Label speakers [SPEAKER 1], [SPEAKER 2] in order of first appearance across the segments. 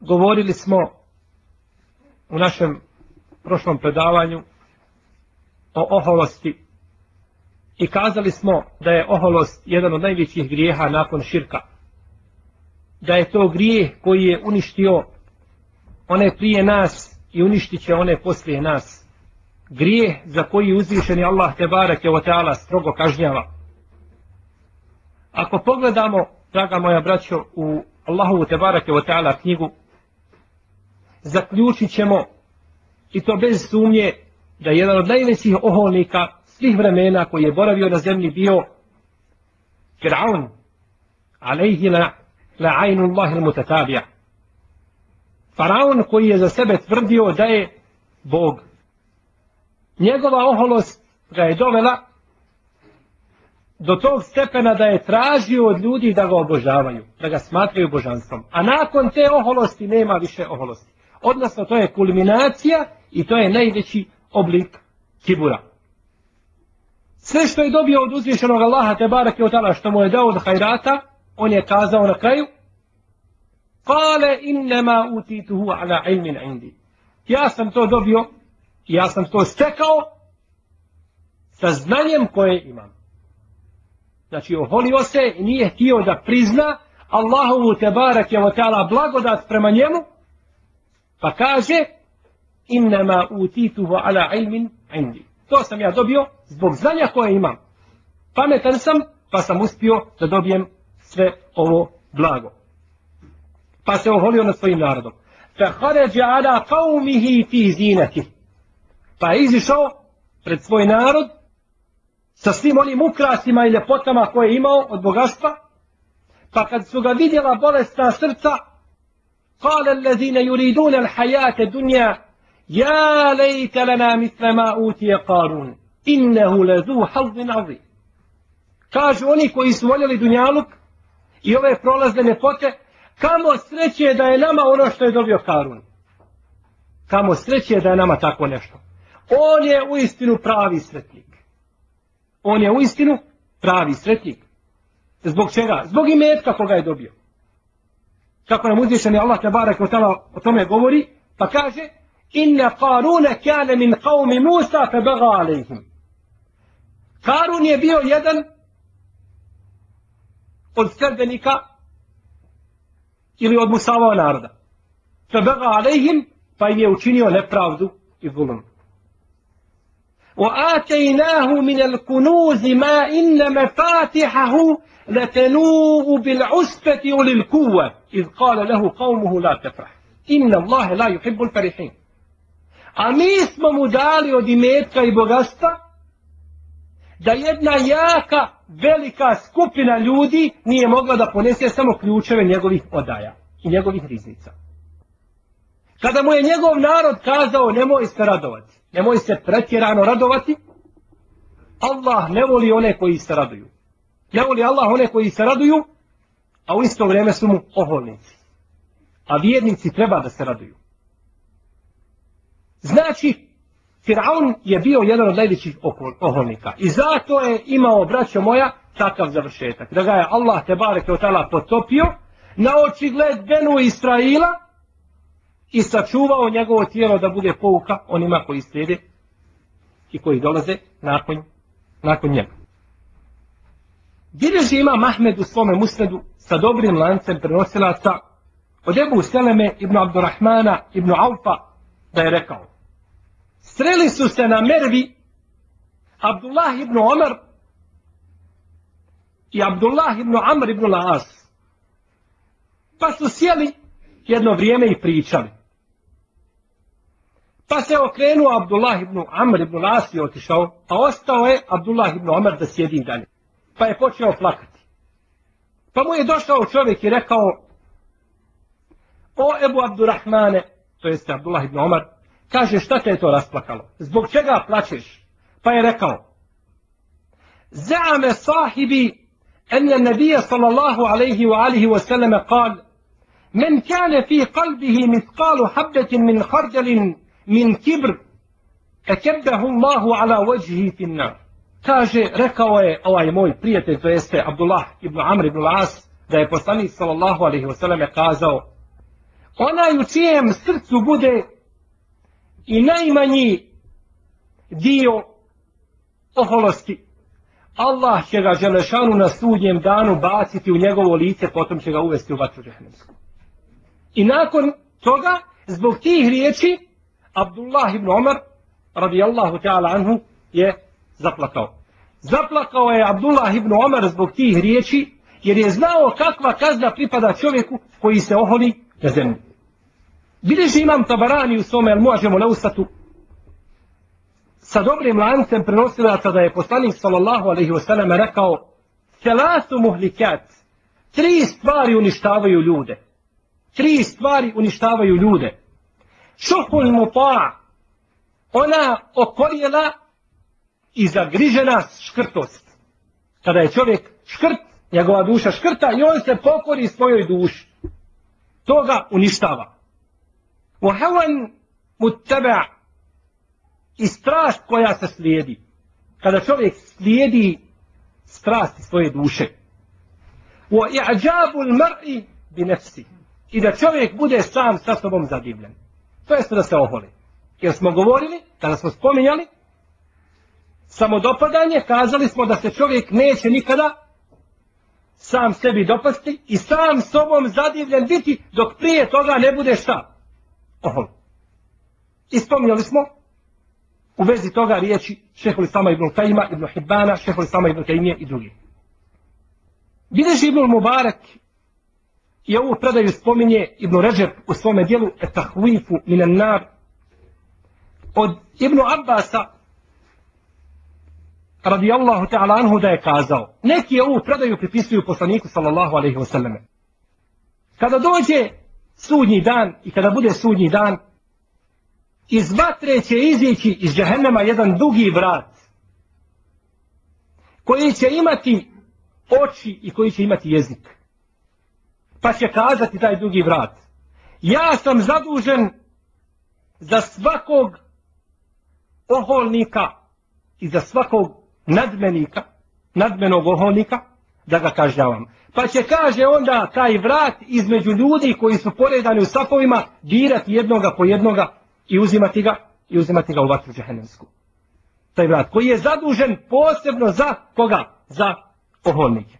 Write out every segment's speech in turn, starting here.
[SPEAKER 1] govorili smo u našem prošlom predavanju o oholosti i kazali smo da je oholost jedan od najvećih grijeha nakon širka. Da je to grijeh koji je uništio one prije nas i uništit će one poslije nas. Grijeh za koji uzvišeni Allah te barake o teala strogo kažnjava. Ako pogledamo, draga moja braćo, u Allahovu te barake o teala knjigu, zaključit ćemo i to bez sumnje da je jedan od najvećih oholnika svih vremena koji je boravio na zemlji bio Fir'aun alejhi la, la ajnu Allahi il mutatabija Faraon koji je za sebe tvrdio da je Bog njegova oholost ga je dovela do tog stepena da je tražio od ljudi da ga obožavaju, da ga smatraju božanstvom. A nakon te oholosti nema više oholosti. Odnosno, to je kulminacija i to je najveći oblik kibura. Sve što je dobio od uzvišenog Allaha te barake od što mu je dao od hajrata, on je kazao na kraju Kale innema utituhu ala ilmin indi. Ja sam to dobio, ja sam to stekao sa znanjem koje imam. Znači, oholio se i nije htio da prizna Allahovu te barake od blagodat prema njemu, pa kaže innama utituhu ala ilmin indi. To sam ja dobio zbog znanja koje imam. Pametan sam, pa sam uspio da dobijem sve ovo blago. Pa se oholio na svojim narodom. Fa haređa ala qavmihi fi zinati. Pa je izišao pred svoj narod sa svim onim ukrasima i ljepotama koje je imao od bogatstva. Pa kad su ga vidjela bolestna srca, قال الذين يريدون الحياة الدنيا يا ليت لنا مثل ما أوتي قارون إنه لذو حظ عظيم. Kažu oni koji su voljeli Dunjaluk i ove prolazne nepote, kamo sreće da je nama ono što je dobio Karun. Kamo sreće da je nama tako nešto. On je u istinu pravi sretnik. On je u istinu pravi sretnik. Zbog čega? Zbog imetka koga je dobio. Kako nam uzvišeni Allah te barek o tome govori, pa kaže, inna Karuna kane min qavmi Musa fe bega alejhim. Karun je bio jedan od sredbenika ili od Musava naroda. Fe bega alejhim pa im je učinio nepravdu i zulum. وآتيناه من الكنوز ما إن مفاتحه لتنوء بالعسبة وللقوة إذ قال له قومه لا تفرح إن الله لا يحب الفرحين A mi smo mu dali od imetka i bogatstva da jedna jaka, velika skupina ljudi nije mogla da ponese samo ključeve njegovih odaja i njegovih riznica. Kada mu je njegov narod kazao nemoj se radovati, nemoj se pretjerano radovati, Allah ne voli one koji se raduju. Ne voli Allah one koji se raduju, a u isto vrijeme su mu oholnici. A vjernici treba da se raduju. Znači, Firaun je bio jedan od najvećih oholnika. I zato je imao, braćo moja, takav završetak. Da ga je Allah te barek od tala potopio na očigled Benu Israila i sačuvao njegovo tijelo da bude pouka onima koji slijede i koji dolaze nakon, nakon njega. Bileži ima Mahmed u svome musnedu sa dobrim lancem prenosilaca od Ebu Seleme ibn Abdurrahmana ibn Aufa da je rekao sreli su se na Mervi Abdullah ibn Omar i Abdullah ibn Amr ibn Laas. Pa su sjeli jedno vrijeme i pričali. Pa se okrenuo Abdullah ibn Amr ibn Laas i otišao, a ostao je Abdullah ibn Omar da sjedi dalje. Pa je počeo plakati. Pa mu je došao čovjek i rekao, o Ebu Abdurrahmane, to jeste Abdullah ibn Omar, Kaže, šta te je to rasplakalo? Zbog čega plačeš? Pa je rekao, Za'ame sahibi nebija sallallahu alaihi wa alihi wa sallame kal, men kane fi kalbihi mitkalu habbetin min harđalin min kibr, ekebdahu Allahu ala vajhi finna. Kaže, rekao je ovaj moj prijatelj, to jeste Abdullah ibn Amr ibn As, da je poslanik sallallahu alaihi wasallam kazao, onaj u čijem srcu bude i najmanji dio oholosti, Allah će ga Želešanu na sudnjem danu baciti u njegovo lice, potom će ga uvesti u vatru džehennemsku. I nakon toga, zbog tih riječi, Abdullah ibn Omar, radijallahu ta'ala anhu, je zaplakao. Zaplakao je Abdullah ibn Omar zbog tih riječi, jer je znao kakva kazna pripada čovjeku koji se oholi na zemlji. Bileži imam tabarani u svome, ali možemo na ustatu, sa dobrim lancem prenosilaca da je poslanik sallallahu alaihi wasallam rekao Selasu muhlikat, tri stvari uništavaju ljude. Tri stvari uništavaju ljude. Šuhul mupa, ona okorjela i zagrižena škrtost. Kada je čovjek škrt, njegova duša škrta i on se pokori svojoj duši. To ga uništava. Uhevan mutaba i strast koja se slijedi. Kada čovjek slijedi strasti svoje duše. Wa i'đabu al-mar'i bi nefsi. I da čovjek bude sam sa sobom zadivljen. To jeste da se oholi. Jer smo govorili, kada smo spominjali, samodopadanje, kazali smo da se čovjek neće nikada sam sebi dopasti i sam sobom zadivljen biti dok prije toga ne bude šta? Ohol. I spominjali smo u vezi toga riječi šeholi sama ibn Kajima, ibn Hibbana, šeholi sama ibn Kajimije i drugi. Bileži ibn Mubarak i ovu predaju spominje ibn Ređer u svome dijelu etahvifu minan nar od ibn Abbasa radijallahu ta'ala anhu da je kazao neki je ovu predaju pripisuju poslaniku sallallahu alaihi wasallam. kada dođe sudnji dan i kada bude sudnji dan iz vatre će izići iz džahennema jedan dugi vrat koji će imati oči i koji će imati jezik. Pa će kazati taj dugi vrat. Ja sam zadužen za svakog oholnika i za svakog nadmenika, nadmenog oholnika, da ga kažnjavam. Pa će kaže onda taj vrat između ljudi koji su poredani u safovima dirati jednoga po jednoga i uzimati ga i uzimati ga u vatru džehennemsku. Taj vrat koji je zadužen posebno za koga? Za oholnike.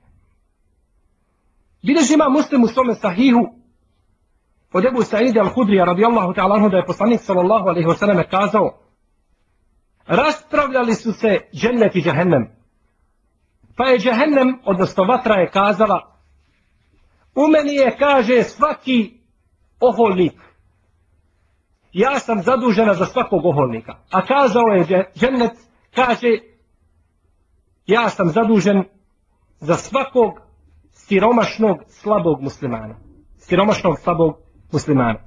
[SPEAKER 1] Bileži ima muslim u svome sahihu od Ebu Sa'ide al-Hudrija radijallahu ta'ala anhu da je poslanik sallallahu alaihi wa sallam kazao raspravljali su se džennet i džahennem. Pa je džahennem, odnosno vatra je kazala u meni je kaže svaki oholnik ja sam zadužena za svakog oholnika. A kazao je džennet, kaže, ja sam zadužen za svakog siromašnog, slabog muslimana. Siromašnog, slabog muslimana.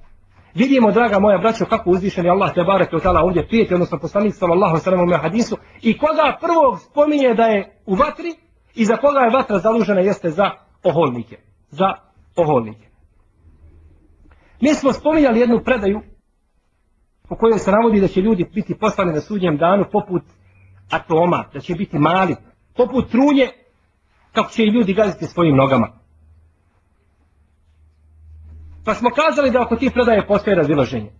[SPEAKER 1] Vidimo, draga moja braćo, kako uzvišen je Allah te barek od tala ovdje prijeti, odnosno poslanik sallallahu sallam u hadisu, i koga prvog spominje da je u vatri, i za koga je vatra zalužena jeste za oholnike. Za oholnike. Mi smo spominjali jednu predaju u kojoj se navodi da će ljudi biti poslani na sudnjem danu poput atoma, da će biti mali, poput trunje, kako će i ljudi gaziti svojim nogama. Pa smo kazali da oko tih predaje postoje razilaženje.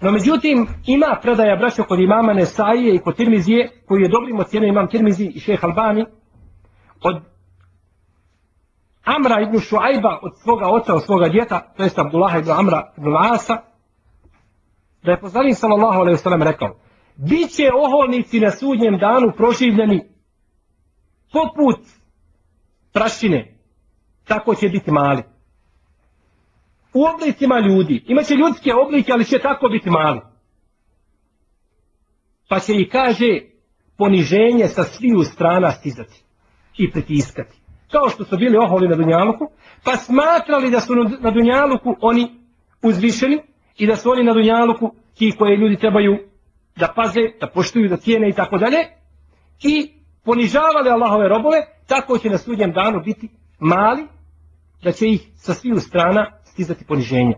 [SPEAKER 1] No međutim, ima predaja braća kod imama Nesaije i kod Tirmizije, koji je dobrim ocjenom imam Tirmizi i šeh Albani, od Amra ibn Šuajba, od svoga oca, od svoga djeta, to je Abdullah ibn Amra ibn Asa, da je poslanik sallallahu alejhi ve sellem rekao biće oholnici na sudnjem danu proživljeni poput prašine. Tako će biti mali. U oblicima ljudi. Imaće ljudske oblike ali će tako biti mali. Pa će i kaže poniženje sa sviju strana stizati i pritiskati. Kao što su bili oholi na Dunjaluku pa smatrali da su na Dunjaluku oni uzvišeni i da su oni na dunjaluku ti koje ljudi trebaju da paze, da poštuju, da cijene i tako dalje i ponižavali Allahove robove, tako će na sudnjem danu biti mali, da će ih sa sviju strana stizati poniženje.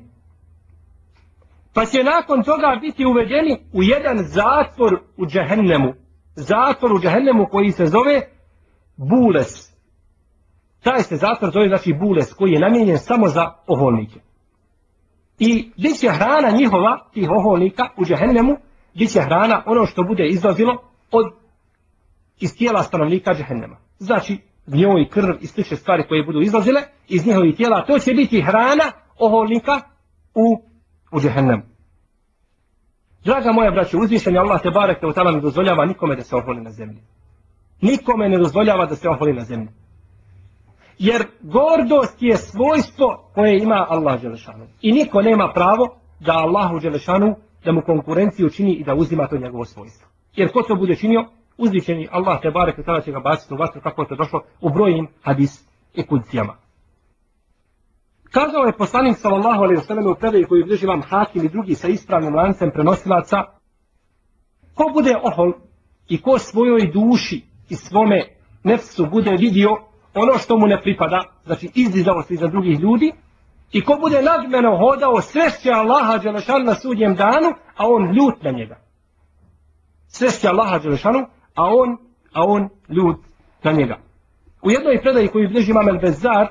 [SPEAKER 1] Pa će nakon toga biti uvedeni u jedan zatvor u džehennemu. Zatvor u džehennemu koji se zove Bules. Taj se zatvor zove znači Bules koji je namijenjen samo za oholnike. I bit će hrana njihova, tih oholnika u džehennemu, bit će hrana ono što bude izlazilo od iz tijela stanovnika džehennema. Znači, njoj krv i slične stvari koje budu izlazile iz njihovih tijela, to će biti hrana oholnika u, u džehennemu. Draga moja braća, uzvišen je Allah te barek te u ne dozvoljava nikome da se oholi na zemlji. Nikome ne dozvoljava da se oholi na zemlji. Jer gordost je svojstvo koje ima Allah Đelešanu. I niko nema pravo da Allahu Đelešanu da mu konkurenciju čini i da uzima to njegovo svojstvo. Jer ko to bude činio, uzvišeni Allah te barek tada će ga baciti u vatru kako je to došlo u brojnim hadis i kudicijama. Kazao je poslanik sallallahu alaihi wasallam u predaju koju bliži vam hakim i drugi sa ispravnim lancem prenosilaca ko bude ohol i ko svojoj duši i svome nefsu bude vidio ono što mu ne pripada, znači izdizao se iza drugih ljudi, i ko bude nadmeno hodao, sreće Allaha Đelešanu na sudnjem danu, a on ljut na njega. Sreće Allaha Đelešanu, a on, a on ljud na njega. U jednoj predaji koju bliži imam El Bezar,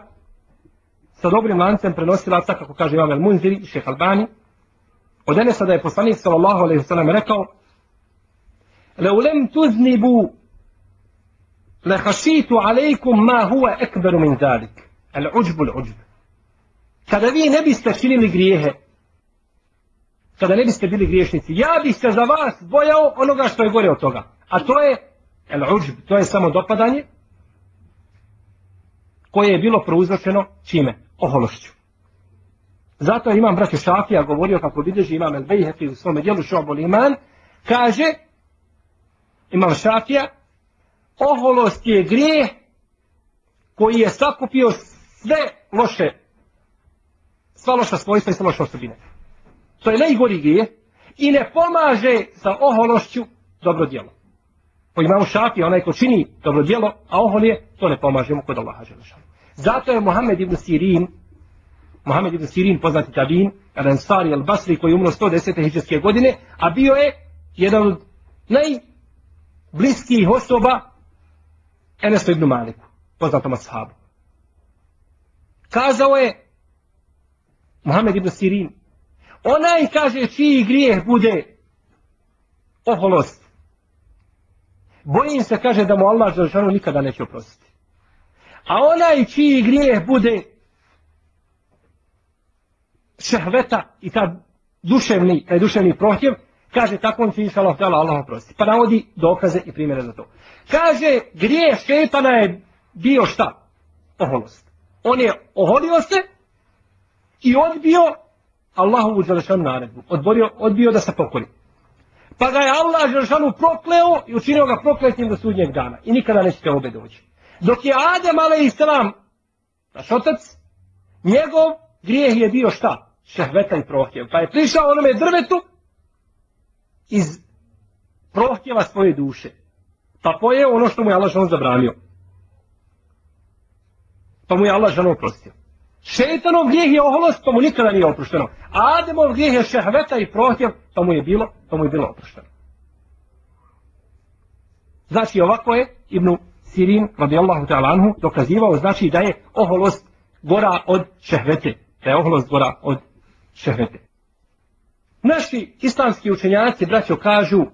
[SPEAKER 1] sa dobrim lancem prenosilaca, kako kaže imam El Munziri, šeh Albani, od Enesa da je poslanik sallallahu alaihi sallam rekao, le ulem tuznibu le hašitu alaikum ma huwa ekberu min zalik. El uđbu l uđbu. Kada vi ne biste činili grijehe, kada ne biste bili griješnici, ja bih se za vas bojao onoga što je gore od toga a to je el uđb, to je samo dopadanje koje je bilo prouzročeno čime? ohološću zato imam braće Šafija govorio kako bilježi imam el Bejhefi u svome dijelu Šobol Iman kaže imam Šafija oholost je grijeh koji je sakupio sve loše, sva loša svojstva i sve loše osobine. To je najgori grijeh i ne pomaže sa ohološću dobro djelo. Po imamu šafi, onaj ko čini dobro djelo, a ohol je, to ne pomaže mu kod Allaha Želešanu. Zato je Mohamed ibn Sirin, Mohamed ibn Sirin, poznati tabin, Al-Ansari al-Basri, koji je umro 110. hiđarske godine, a bio je jedan od najbliskijih osoba Enesu ibn Maliku, poznatom ashabu. Kazao je Mohamed ibn Sirin, onaj kaže čiji grijeh bude oholost. Bojim se, kaže, da mu Allah Žešanu nikada neće oprostiti. A onaj čiji grijeh bude šehveta i ta duševni, taj duševni prohtjev, kaže tako on će inša Allah, Allah oprosti. Pa navodi dokaze i primjere za to. Kaže, grijeh šeitana je bio šta? Oholost. On je oholio se i odbio Allahu Đelešanu naredbu. Odborio, odbio da se pokori. Pa ga je Allah Đelešanu prokleo i učinio ga prokletim do sudnjeg dana. I nikada nećete obe doći. Dok je Adem, ale i naš otac, njegov grijeh je bio šta? Šehveta i prohtjev. Pa je prišao onome drvetu iz prohtjeva svoje duše. Pa pojeo ono što mu je Allah žalom zabranio. Pa mu je Allah žalom oprostio. Šeitanov grijeh je oholost, pa mu nikada nije oprošteno. Ademov grijeh je šehveta i prohtjev, pa mu je bilo, pa mu je bilo oprošteno. Znači ovako je Ibnu Sirin, radijallahu ta'ala anhu, dokazivao, znači da je oholost gora od šehvete. Da je oholost gora od šehvete. Naši islamski učenjaci, braćo, kažu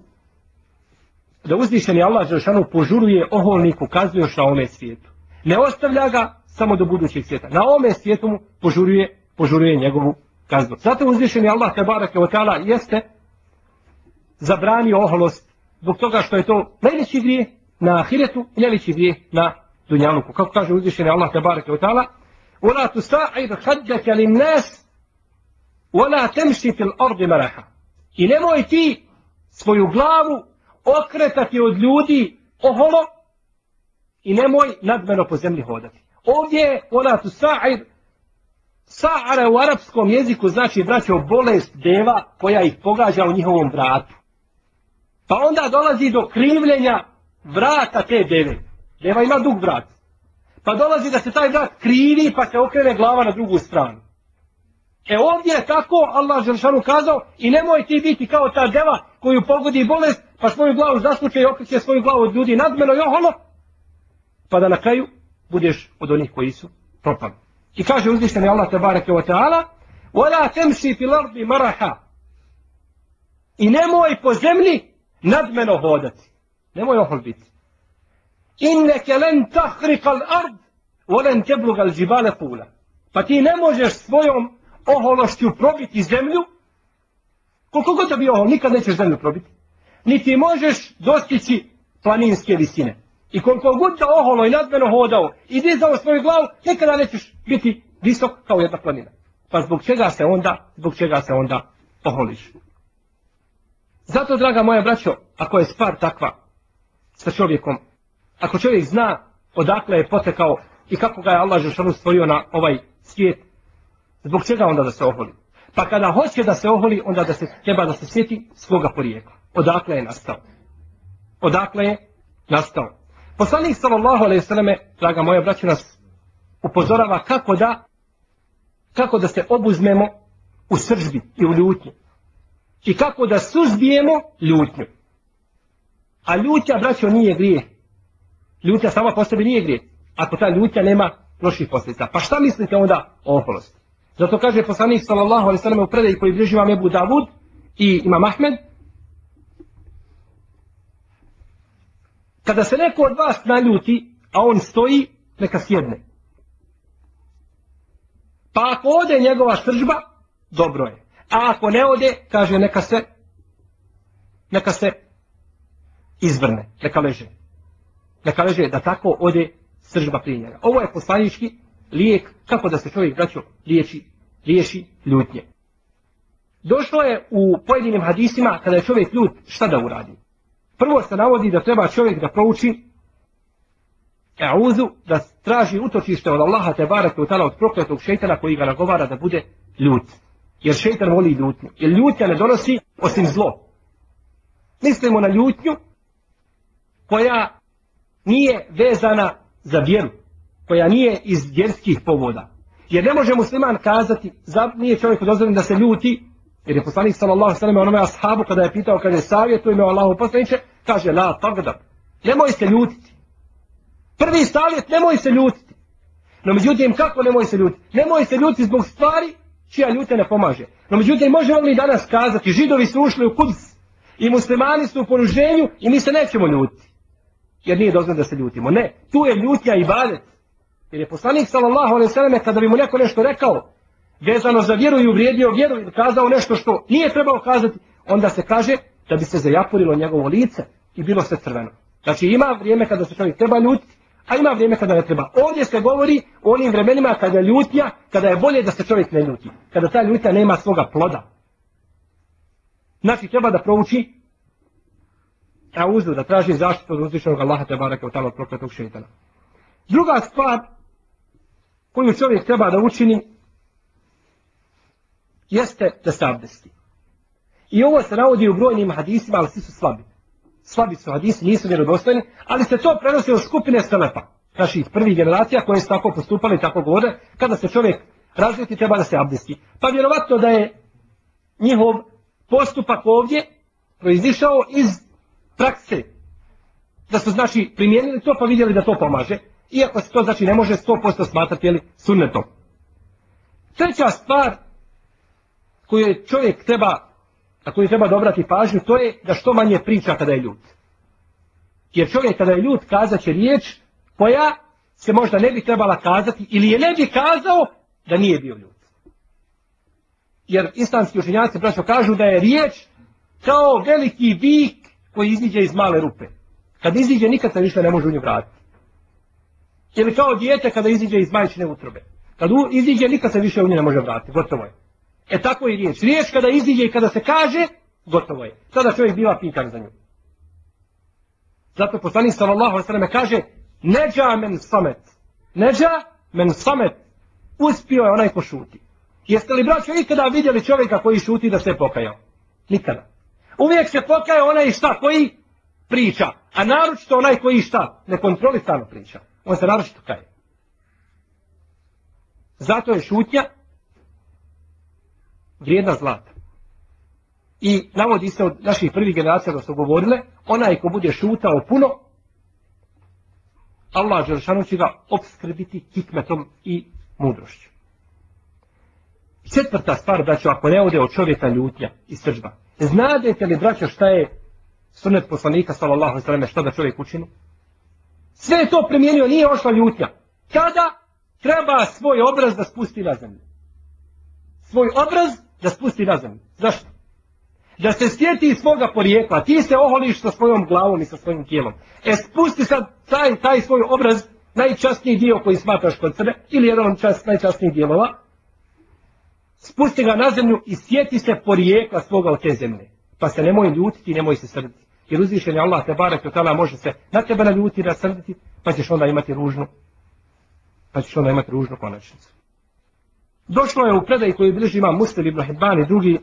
[SPEAKER 1] da uzvišeni Allah Žešanu požuruje oholniku kaznu još na ome svijetu. Ne ostavlja ga samo do budućeg svijeta. Na ome svijetu mu požuruje, požuruje njegovu kaznu. Zato uzvišeni Allah te barake od jeste zabrani oholost zbog toga što je to najveći grije na ahiretu i najveći grije na dunjaluku. Kako kaže uzvišeni Allah te barake od tala وَلَا تُسْتَعِدْ lin-nas wala tamshi fil ardi maraha." I nemoj ti svoju glavu okretati od ljudi oholo i nemoj nadmeno po zemlji hodati. Ovdje je ona tu sa'ir, sa'ara u arapskom jeziku znači braćo bolest deva koja ih pogađa u njihovom vratu. Pa onda dolazi do krivljenja vrata te deve. Deva ima dug vrat. Pa dolazi da se taj vrat krivi pa se okrene glava na drugu stranu. E ovdje je tako Allah Želšanu kazao i nemoj ti biti kao ta deva koju pogodi bolest pa svoju glavu zasluče i okreće svoju glavu od ljudi nadmeno i oholo pa da na kraju budeš od onih koji su propali. I kaže uzvišteni Allah tabaraka wa ta'ala Wala تَمْسِي fil ardi maraha. I nemoj po zemlji nadmeno hodati. Nemoj ohol biti. Inneke len tahrika l'ard, volen tebluga l'đibale pula. Pa ti ne možeš svojom ohološću probiti zemlju, koliko god da bi ohol, nikad nećeš zemlju probiti. Niti možeš dostići planinske visine. I koliko god da oholo i nadmeno hodao i dizao svoju glavu, nikada nećeš biti visok kao jedna planina. Pa zbog čega se onda, zbog čega se onda oholiš? Zato, draga moja braćo, ako je stvar takva sa čovjekom, ako čovjek zna odakle je potekao i kako ga je Allah Žešanu stvorio na ovaj svijet, zbog čega onda da se oholi? Pa kada hoće da se oholi, onda da se treba da se sjeti svoga porijekla. Odakle je nastao? Odakle je nastao? Poslanik sallallahu alejhi ve selleme, draga moja braćo nas upozorava kako da kako da se obuzmemo u sržbi i u ljutnji. I kako da suzbijemo ljutnju. A ljutja, braćo, nije grije. Ljutja sama po sebi nije grije. Ako ta ljutja nema loših posljedica. Pa šta mislite onda o oholosti? Zato kaže poslanik sallallahu alejhi ve selleme u predaji koji bliži vam Abu Davud i ima Ahmed, Kada se neko od vas naljuti, a on stoji, neka sjedne. Pa ako ode njegova sržba, dobro je. A ako ne ode, kaže neka se neka se izvrne, neka leže. Neka leže da tako ode sržba prije njega. Ovo je poslanički lijek kako da se čovjek braćo liječi, liješi ljutnje. Došlo je u pojedinim hadisima kada je čovjek ljut šta da uradi. Prvo se navodi da treba čovjek da prouči E'uzu, da traži utočište od Allaha te barake u tala od prokletog šeitana koji ga nagovara da bude ljut. Jer šeitan voli ljutnju. Jer ljutnja ne donosi osim zlo. Mislimo na ljutnju koja nije vezana za vjeru. Koja nije iz vjerskih povoda. Jer ne može musliman kazati, za, nije čovjek dozvoljen da se ljuti Jer je poslanik sallallahu alejhi ve sellem onome ashabu kada je pitao kada je savjetuje me Allahu poslaniče, kaže la tagdab. Nemoj se ljutiti. Prvi savjet nemoj se ljutiti. No međutim kako nemoj se ljutiti? Nemoj se ljutiti zbog stvari čija ljute ne pomaže. No međutim možemo li danas kazati židovi su ušli u Kuds i muslimani su u poruženju i mi se nećemo ljutiti. Jer nije dozvan da se ljutimo. Ne, tu je ljutnja i badet. Jer je poslanik sallallahu alejhi ve sellem kada bi mu neko nešto rekao, vezano za vjeru i uvrijedio vjeru ili kazao nešto što nije trebao kazati, onda se kaže da bi se zajapurilo njegovo lice i bilo sve crveno. Znači ima vrijeme kada se čovjek treba ljutiti, a ima vrijeme kada ne treba. Ovdje se govori o onim vremenima kada je ljutnja, kada je bolje da se čovjek ne ljuti. Kada ta ljutnja nema svoga ploda. Znači treba da prouči a uzu da traži zaštitu od uzvišenog Allaha te baraka u tamo prokletog šeitana. Druga stvar koju čovjek treba da učini jeste da se abdesti. I ovo se navodi u brojnim hadisima, ali svi su slabi. Slabi su hadisi, nisu vjerodostojni, ali se to prenosi od skupine Selepa, naših prvih generacija koje su tako postupali, tako govore, kada se čovjek razvijeti, treba da se abdesti. Pa vjerovatno da je njihov postupak ovdje proizišao iz prakse. Da su znači primijenili to pa vidjeli da to pomaže. Iako se to znači ne može 100% smatrati jeli, sunnetom. Treća stvar koje čovjek treba, na koju treba dobrati pažnju, to je da što manje priča kada je ljud. Jer čovjek kada je ljud kazat će riječ koja se možda ne bi trebala kazati ili je ne bi kazao da nije bio ljud. Jer islamski učenjaci braćo kažu da je riječ kao veliki vik koji iziđe iz male rupe. Kad iziđe nikad se više ne može u nju vratiti. Ili kao dijete kada iziđe iz majčine utrobe. Kad iziđe nikad se više u nju ne može vratiti. Gotovo je. E tako i riječ. Riječ kada iziđe i kada se kaže, gotovo je. Tada čovjek biva pitan za nju. Zato poslanik sallallahu alejhi ve selleme kaže: "Neđa men samet." Neđa men samet. Uspio je onaj ko šuti. Jeste li braćo ikada vidjeli čovjeka koji šuti da se pokajao? Nikada. Uvijek se pokaje onaj šta koji priča, a naročito onaj koji šta ne kontrolisano priča. On se naročito kaje. Zato je šutnja vrijedna zlata. I navodi se od naših prvih generacija da su govorile, onaj ko bude šutao puno, Allah Đelšanu će ga obskrbiti hikmetom i mudrošću. Četvrta stvar, braćo, ako ne ode od čovjeka ljutnja i sržba. Znadete li, braćo, šta je sunet poslanika, sallallahu sallam, šta da čovjek učini? Sve je to primijenio, nije ošla ljutnja. Kada treba svoj obraz da spusti na zemlju? Svoj obraz da spusti na zemlju. Zašto? Da se sjeti iz svoga porijekla. Ti se oholiš sa svojom glavom i sa svojim tijelom. E spusti sad taj, taj svoj obraz, najčastniji dio koji smatraš kod sebe, ili jedan od čast, najčastnijih dijelova, spusti ga na zemlju i sjeti se porijekla svoga od te zemlje. Pa se nemoj ljutiti, nemoj se srditi. Jer uzvišen je Allah te barek tala može se na tebe naljuti da srditi, pa ćeš onda imati ružnu, pa ćeš onda imati ružnu konačnicu. Došlo je u predaj koji bliži ima Muslim ibn Hibban i drugi,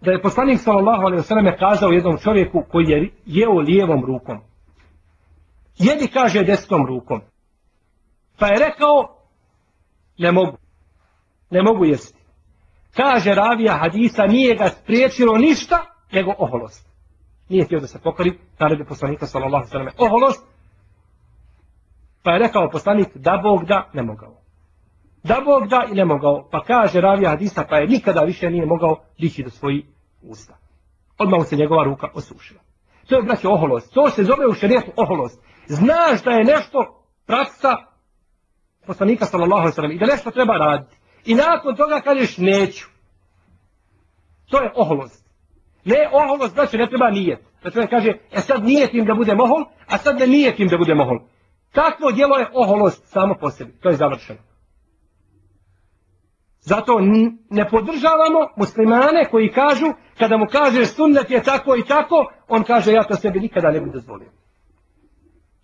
[SPEAKER 1] da je poslanik sallallahu alaihi wasallam kazao jednom čovjeku koji je jeo lijevom rukom. Jedi kaže desnom rukom. Pa je rekao, ne mogu. Ne mogu jesti. Kaže ravija hadisa, nije ga spriječilo ništa, nego oholost. Nije htio da se pokori, naredio poslanika sallallahu sallam, oholost. Pa je rekao poslanik, da Bog da, ne mogao. Da Bog da i ne mogao. Pa kaže ravija hadisa, pa je nikada više nije mogao dići do svojih usta. Odmah se njegova ruka osušila. To je, braće, oholost. To se zove u šerijetu oholost. Znaš da je nešto praksa poslanika sallallahu alejhi ve sellem i da nešto treba raditi. I nakon toga kažeš neću. To je oholost. Ne oholost, znači ne treba nijet. Znači kaže, e sad nijetim da bude ohol, a sad ne nijetim da bude ohol. Takvo djelo je oholost samo po sebi. To je završeno. Zato ne podržavamo muslimane koji kažu, kada mu kaže sunnet je tako i tako, on kaže ja to sebi nikada ne bih dozvolio.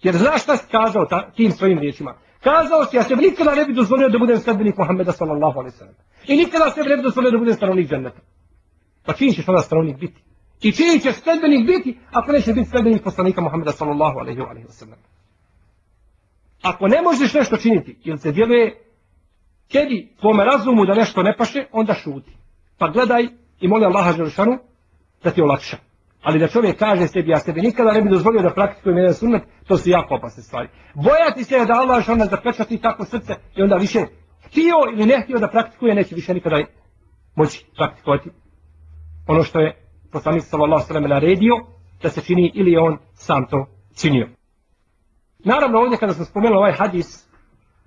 [SPEAKER 1] Jer znaš šta si kazao ta, tim svojim riječima? Kazao si, ja sebi nikada ne bi dozvolio da budem sledbenik Muhammeda sallallahu alaihi sallam. I nikada sebi ne bi dozvolio da budem stanovnik dženneta. Pa čini ćeš onda stanovnik biti? I čini ćeš sledbenik biti, ako neće biti sledbenik poslanika Muhammeda sallallahu alaihi sallam. Ako ne možeš nešto činiti, jer se djeluje tebi, tvome razumu da nešto ne paše, onda šuti. Pa gledaj i moli Allaha Želšanu da ti olakša. Ali da čovjek kaže sebi, ja sebi nikada ne bi dozvolio da praktikujem jedan sunnet, to su jako opasne stvari. Bojati se da Allah što zapečati tako srce i onda više htio ili ne htio da praktikuje, neće više nikada moći praktikovati. Ono što je poslanik sallallahu sallam naredio, da se čini ili on sam to činio. Naravno ovdje kada smo spomenuli ovaj hadis,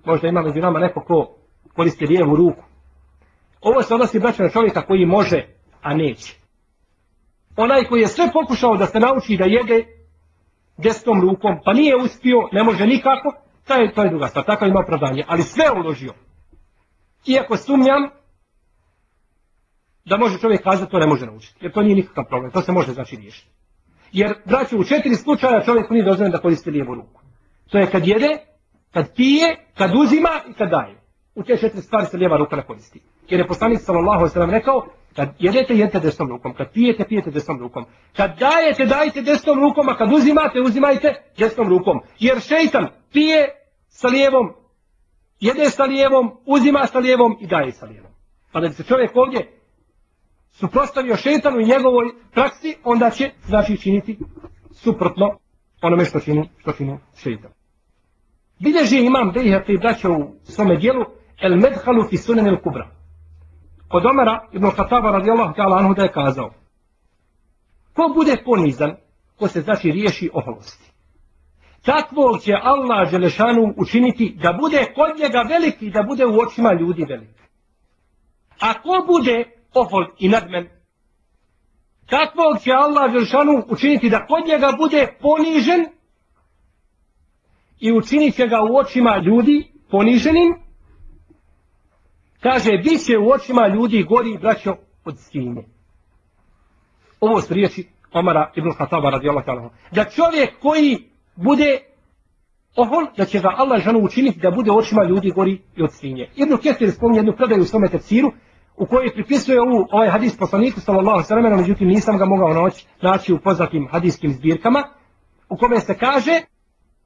[SPEAKER 1] možda ima među nama neko ko koristi lijevu ruku. Ovo se odnosi braćo na čovjeka koji može, a neće onaj koji je sve pokušao da se nauči da jede desnom rukom, pa nije uspio, ne može nikako, taj, je, to je druga stvar, tako ima opravdanje, ali sve uložio. Iako sumnjam da može čovjek kazati, to ne može naučiti, jer to nije nikakav problem, to se može znači riješiti. Jer, braću, u četiri slučaja čovjek nije dozvoljeno da koristi lijevu ruku. To je kad jede, kad pije, kad uzima i kad daje. U te četiri stvari se lijeva ruka ne koristi. Jer je poslanik sallallahu alejhi rekao Kad jedete, jedete desnom rukom. Kad pijete, pijete desnom rukom. Kad dajete, dajte desnom rukom, a kad uzimate, uzimajte desnom rukom. Jer šeitan pije sa lijevom, jede sa lijevom, uzima sa lijevom i daje sa lijevom. Pa da bi se čovjek ovdje suprostavio šeitanu i njegovoj praksi, onda će, znači, činiti suprotno onome što čini, što čini šeitan. Bilježi imam Bejheqi braća u svome dijelu El Medhalu fi sunan il Kubra. Od Omara ibn Khattaba radijallahu ta'ala anhu da je kazao ko bude ponizan ko se znači riješi oholosti takvog će Allah Želešanu učiniti da bude kod njega veliki da bude u očima ljudi veliki a ko bude ohol i nadmen takvog će Allah Želešanu učiniti da kod njega bude ponižen i učinit će ga u očima ljudi poniženim Kaže, bit će u očima ljudi gori braćo od svinje. Ovo su riječi Omara ibn Khattaba radijallahu ta'ala. Da čovjek koji bude ohol, da će ga Allah žanu učiniti da bude u očima ljudi gori i od svinje. Ibn Kesir spominje jednu predaju u svome tefsiru, u kojoj pripisuje ovu, ovaj hadis poslaniku sallallahu sallam, međutim nisam ga mogao naći, naći u poznatim hadiskim zbirkama, u kome se kaže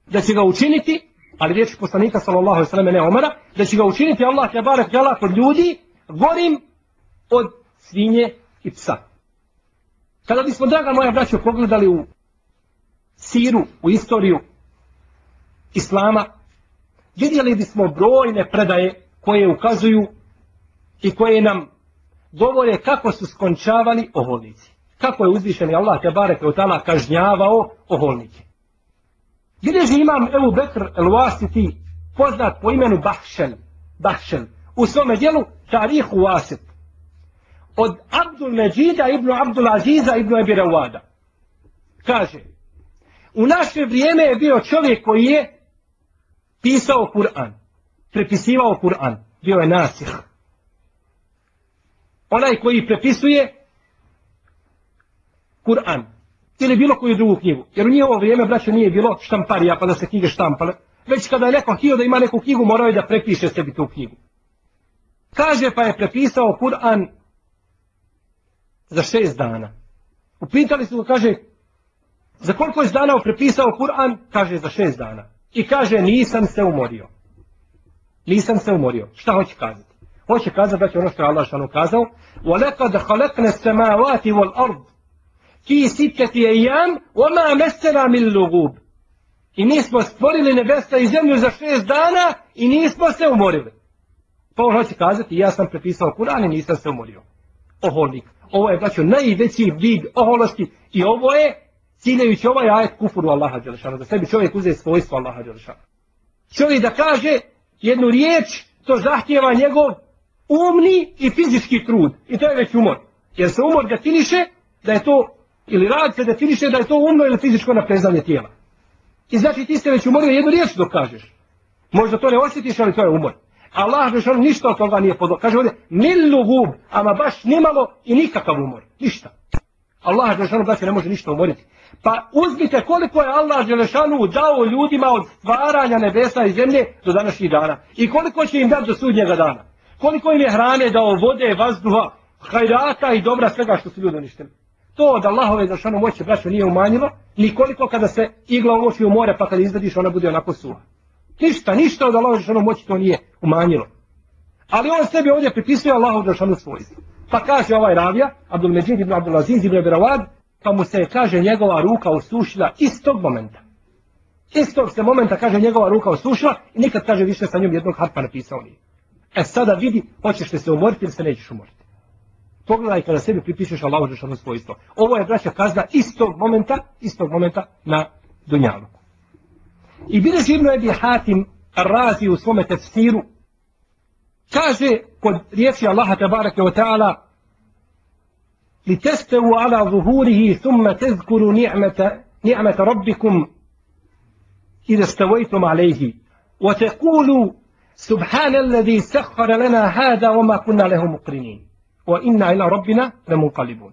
[SPEAKER 1] da će ga učiniti ali riječ poslanika sallallahu alejhi ve selleme ne Omara, da će ga učiniti Allah te barek džala kod ljudi gorim od svinje i psa. Kada bismo, draga moja braćo, pogledali u siru, u istoriju Islama, vidjeli bismo brojne predaje koje ukazuju i koje nam govore kako su skončavali oholnici. Kako je uzvišeni Allah te barek od tala kažnjavao oholnike. Bileži imam Ebu Bekr el Wasiti, poznat po imenu Bahšel, Bahšel, u svome dijelu Tarihu Wasit, od Abdul Međida ibn Abdul Aziza ibn Ebi Rawada. Kaže, u naše vrijeme je bio čovjek koji je pisao Kur'an, prepisivao Kur'an, bio je nasih. Onaj koji prepisuje Kur'an, ili bilo koju drugu knjigu. Jer u njihovo vrijeme, braćo, nije bilo štamparija pa da se knjige štampale. Već kada je neko htio da ima neku knjigu, morao je da prepiše sebi tu knjigu. Kaže pa je prepisao Kur'an za šest dana. Upitali su ga, kaže, za koliko je dana prepisao Kur'an? Kaže, za šest dana. I kaže, nisam se umorio. Nisam se umorio. Šta hoće kazati? Hoće kazati da će ono što je Allah šanu kazao. وَلَقَدْ خَلَقْنَ السَّمَاوَاتِ وَالْأَرْضِ fi sitati ejam, oma mesela min lugub. I mi smo stvorili nebesa i zemlju za šest dana i nismo se umorili. Pa on hoće kazati, ja sam prepisao Kur'an i nisam se umorio. Oholnik. Ovo je, braćo, najveći vid oholosti i ovo je ciljajući ovaj ajet kufuru Allaha Đelešana. Da sebi čovjek uze svojstvo Allaha Đelešana. Čovjek da kaže jednu riječ, to zahtjeva njegov umni i fizički trud. I to je već umor. Jer se umor definiše da je to ili rad se definiše da je to umno ili fizičko naprezanje tijela. I znači ti ste već umorio jednu riječ dok kažeš. Možda to ne osjetiš, ali to je umor. Allah već on ništa od toga nije podlo. Kaže ovdje, milu gub, ama baš nimalo i nikakav umor. Ništa. Allah Želešanu braće ne može ništa umoriti. Pa uzmite koliko je Allah Želešanu dao ljudima od stvaranja nebesa i zemlje do današnjih dana. I koliko će im dati do sudnjega dana. Koliko im je hrane dao vode, vazduha, hajrata i dobra svega što su ljudi uništili. To od Allahove zašanu ono moće, braćo, nije umanjilo, nikoliko kada se igla umoči u more, pa kada izvadiš, ona bude onako suha. Ništa, ništa od Allahove zašanu ono moći to nije umanjilo. Ali on sebi ovdje pripisuje Allahove zašanu ono svojstvo. Pa kaže ovaj ravija, Abdul Međid ibn Abdul Aziz ibn Berawad, pa mu se kaže njegova ruka osušila istog momenta. Istog se momenta kaže njegova ruka osušila i nikad kaže više sa njom jednog harpa napisao nije. E sada vidi, hoćeš li se umoriti ili se nećeš umoriti. Pogledaj kada sebi pripišeš Allahu Žešanu svojstvo. Ovo je braća kazna istog momenta, istog momenta na Dunjalu. I bile živno je Hatim razi u svome tefsiru, kaže kod riječi Allaha tabaraka wa ta'ala li testevu ala zuhurihi thumma tezkuru ni'meta, ni'meta rabbikum ida stavajtum alejhi wa tekulu subhana alladhi sakhara lana hada wa ma kunna lehu muqrinin wa inna ila rabbina lamunqalibun.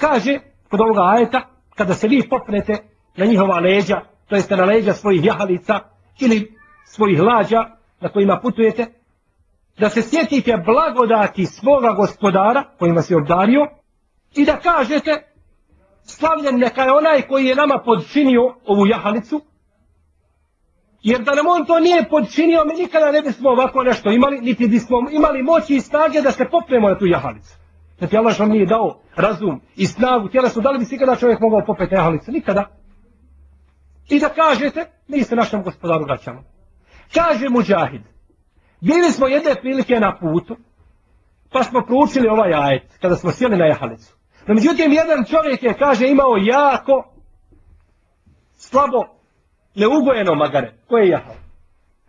[SPEAKER 1] Kaže kod ovoga ajeta kada se vi popnete na njihova leđa, to jeste na leđa svojih jahalica ili svojih lađa na kojima putujete, da se sjetite blagodati svoga gospodara kojima se obdario i da kažete slavljen neka je onaj koji je nama podčinio ovu jahalicu Jer da nam on to nije podčinio, mi nikada ne bismo ovako nešto imali, niti bismo imali moći i snage da se popnemo na tu jahalicu. Znači Allah što nije dao razum i snagu, tijela da li bi se kada čovjek mogao popeti jahalicu? Nikada. I da kažete, mi se našem gospodaru vraćamo. Kaže Mujahid, bili smo jedne prilike na putu, pa smo proučili ovaj ajet, kada smo sjeli na jahalicu. No, međutim, jedan čovjek je, kaže, imao jako slabo neugojeno magare, koje je jahao.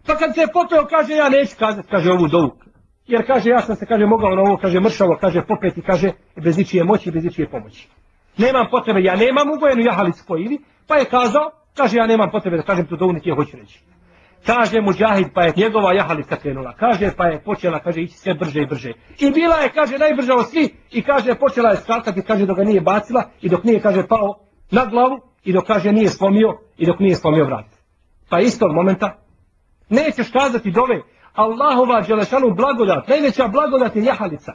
[SPEAKER 1] Pa kad se je popeo, kaže, ja neću kazati, kaže, ovu dovu. Jer kaže, ja sam se, kaže, mogao na ovo, kaže, mršavo, kaže, popeti, kaže, bez ničije moći, bez ničije pomoći. Nemam potrebe, ja nemam ugojenu jahalicu po ili, pa je kazao, kaže, ja nemam potrebe da kažem tu dovu, niti je hoću reći. Kaže mu džahid, pa je njegova jahalica krenula. Kaže, pa je počela, kaže, ići sve brže i brže. I bila je, kaže, najbrža od svi. I kaže, počela je skakati, kaže, dok ga nije bacila i dok nije, kaže, pao na glavu i dok kaže nije slomio i dok nije slomio vrat. Pa istog momenta nećeš kazati dove Allahova Đelešanu blagodat, najveća blagodat je jahalica.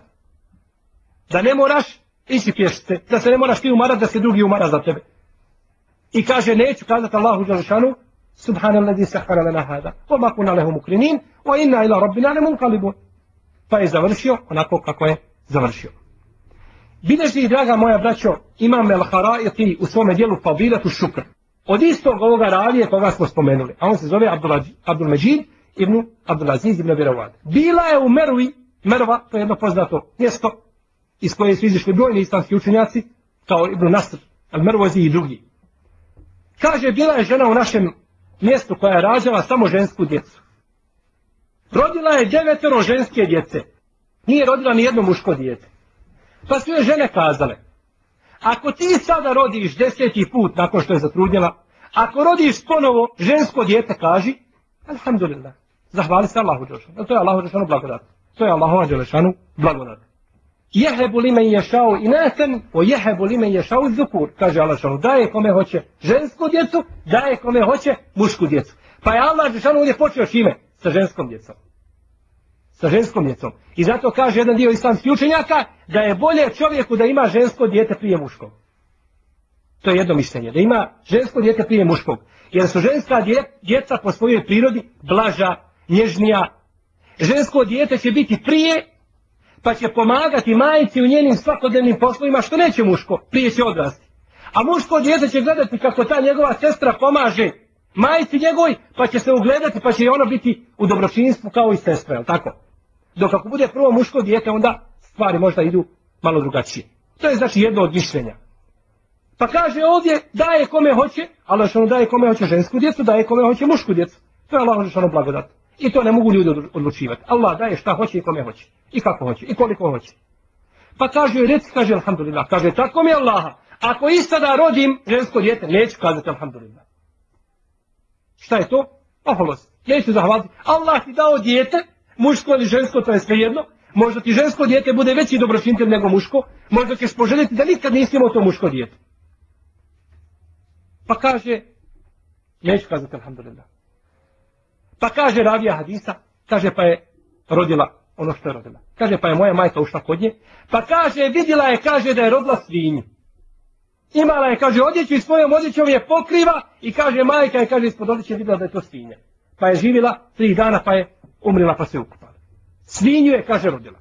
[SPEAKER 1] Da ne moraš isipješ se, da se ne moraš ti umarati, da se drugi umara za tebe. I kaže neću kazati Allahu dželešanu Subhanalladhi sahara lana hada. Wa ma kunna lahu mukrinin wa inna ila rabbina lamunqalibun. Pa je završio onako kako je završio. Bileži, draga moja braćo, imam El Harajati u svome dijelu Fadilatu Šukr. Od istog ovoga ravije koga smo spomenuli. A on se zove Abdul, Abdul Međid ibn Abdulaziz ibn Birawad. Bila je u Mervi, Merva, to je jedno poznato mjesto, iz koje su izišli brojni islamski učenjaci, kao Ibn Nasr, Al-Mervozi i drugi. Kaže, bila je žena u našem mjestu koja je rađala samo žensku djecu. Rodila je devetero ženske djece. Nije rodila ni jedno muško djete. Pa su joj žene kazale, ako ti sada rodiš deseti put nakon što je zatrudnjela, ako rodiš ponovo žensko djete, kaži, alhamdulillah, zahvali se Allahu Đelešanu. To je Allahu Đelešanu blagodat. To je Allahu Đelešanu blagodat. Jehebu li men ješao inaten, o jehebu li men ješao zukur, kaže Allah Đelešanu. Daje kome hoće žensku djecu, daje kome hoće mušku djecu. Pa je Allah Đelešanu ovdje počeo čime? Sa ženskom djecom sa ženskom djecom. I zato kaže jedan dio islamskih učenjaka da je bolje čovjeku da ima žensko djete prije muškog. To je jedno mišljenje. Da ima žensko djete prije muškog. Jer su ženska djeca po svojoj prirodi blaža, nježnija. Žensko djete će biti prije, pa će pomagati majici u njenim svakodnevnim poslovima, što neće muško, prije će odrasti. A muško djete će gledati kako ta njegova sestra pomaže majici njegovoj, pa će se ugledati, pa će i ono biti u dobročinstvu kao i sestra, je tako? Dok ako bude prvo muško dijete, onda stvari možda idu malo drugačije. To je znači jedno od mišljenja. Pa kaže ovdje, daje kome hoće, Allah što ono daje kome hoće žensku djecu, daje kome hoće mušku djecu. To je Allah što ono blagodat. I to ne mogu ljudi odlučivati. Allah daje šta hoće i kome hoće. I kako hoće. I koliko hoće. Pa kaže, reci, kaže, alhamdulillah. Kaže, tako mi je Allaha. Ako i sada rodim žensko djete, neću kazati alhamdulillah. Šta je to? Oholost. Neću zahvaliti. Allah ti dao djete, muško ili žensko, to je sve jedno. Možda ti žensko dijete bude veći dobročinitelj nego muško. Možda ćeš poželjeti da nikad nisi imao to muško dijete. Pa kaže, neću kazati alhamdulillah. Pa kaže ravija hadisa, kaže pa je rodila ono što je rodila. Kaže pa je moja majka ušla kod nje. Pa kaže, vidjela je, kaže da je rodila svinju. Imala je, kaže, odjeću i svojom odjećom je pokriva i kaže, majka je, kaže, ispod odjeće vidjela da je to svinja. Pa je živila tri dana pa je umrila pa se ukupala. Svinju je, kaže, rodila.